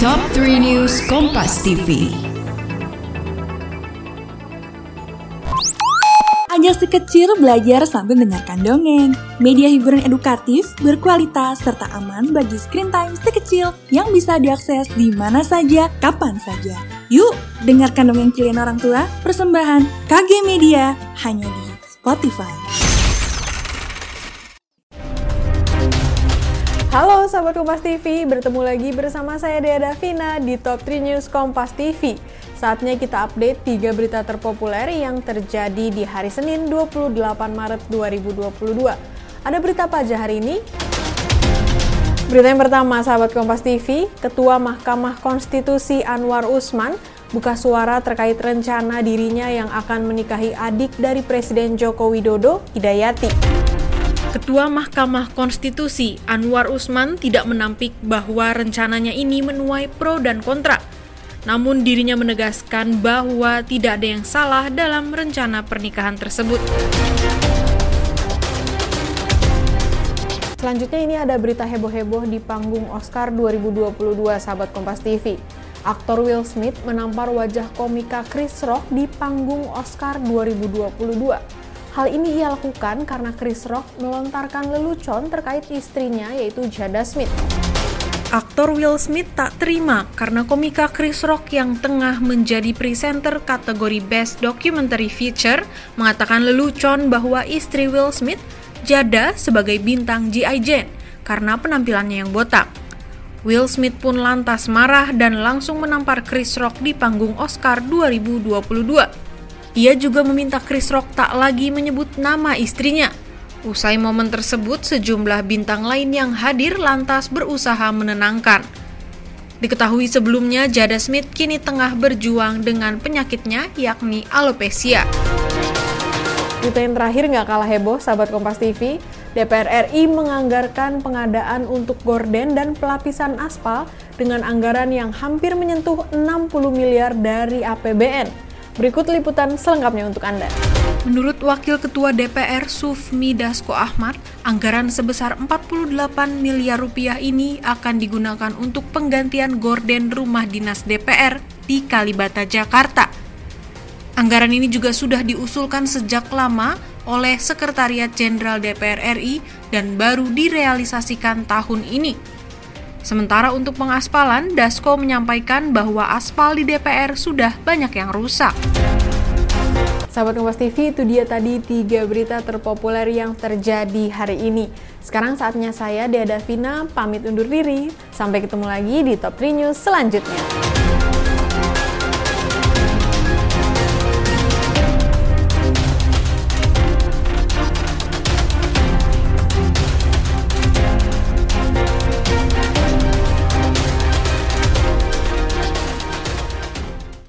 Top 3 News Kompas TV. Ajak si kecil belajar sambil mendengarkan dongeng. Media hiburan edukatif, berkualitas, serta aman bagi screen time si kecil yang bisa diakses di mana saja, kapan saja. Yuk, dengarkan dongeng kalian orang tua, persembahan KG Media, hanya di Spotify. Halo sahabat Kompas TV, bertemu lagi bersama saya Dea Davina di Top 3 News Kompas TV. Saatnya kita update 3 berita terpopuler yang terjadi di hari Senin 28 Maret 2022. Ada berita apa aja hari ini? Berita yang pertama, sahabat Kompas TV, Ketua Mahkamah Konstitusi Anwar Usman buka suara terkait rencana dirinya yang akan menikahi adik dari Presiden Joko Widodo, Hidayati. Ketua Mahkamah Konstitusi Anwar Usman tidak menampik bahwa rencananya ini menuai pro dan kontra. Namun dirinya menegaskan bahwa tidak ada yang salah dalam rencana pernikahan tersebut. Selanjutnya ini ada berita heboh-heboh di panggung Oscar 2022 sahabat Kompas TV. Aktor Will Smith menampar wajah komika Chris Rock di panggung Oscar 2022. Hal ini ia lakukan karena Chris Rock melontarkan lelucon terkait istrinya yaitu Jada Smith. Aktor Will Smith tak terima karena komika Chris Rock yang tengah menjadi presenter kategori Best Documentary Feature mengatakan lelucon bahwa istri Will Smith, Jada, sebagai bintang G.I. Jane karena penampilannya yang botak. Will Smith pun lantas marah dan langsung menampar Chris Rock di panggung Oscar 2022. Ia juga meminta Chris Rock tak lagi menyebut nama istrinya. Usai momen tersebut, sejumlah bintang lain yang hadir lantas berusaha menenangkan. Diketahui sebelumnya, Jada Smith kini tengah berjuang dengan penyakitnya, yakni alopecia. Berita yang terakhir nggak kalah heboh, sahabat Kompas TV. DPR RI menganggarkan pengadaan untuk gorden dan pelapisan aspal dengan anggaran yang hampir menyentuh 60 miliar dari APBN. Berikut liputan selengkapnya untuk Anda. Menurut Wakil Ketua DPR Sufmi Dasko Ahmad, anggaran sebesar 48 miliar rupiah ini akan digunakan untuk penggantian gorden rumah dinas DPR di Kalibata, Jakarta. Anggaran ini juga sudah diusulkan sejak lama oleh Sekretariat Jenderal DPR RI dan baru direalisasikan tahun ini. Sementara untuk pengaspalan, Dasko menyampaikan bahwa aspal di DPR sudah banyak yang rusak. Sahabat Kompas TV, itu dia tadi tiga berita terpopuler yang terjadi hari ini. Sekarang saatnya saya, Dea Davina, pamit undur diri. Sampai ketemu lagi di Top 3 News selanjutnya.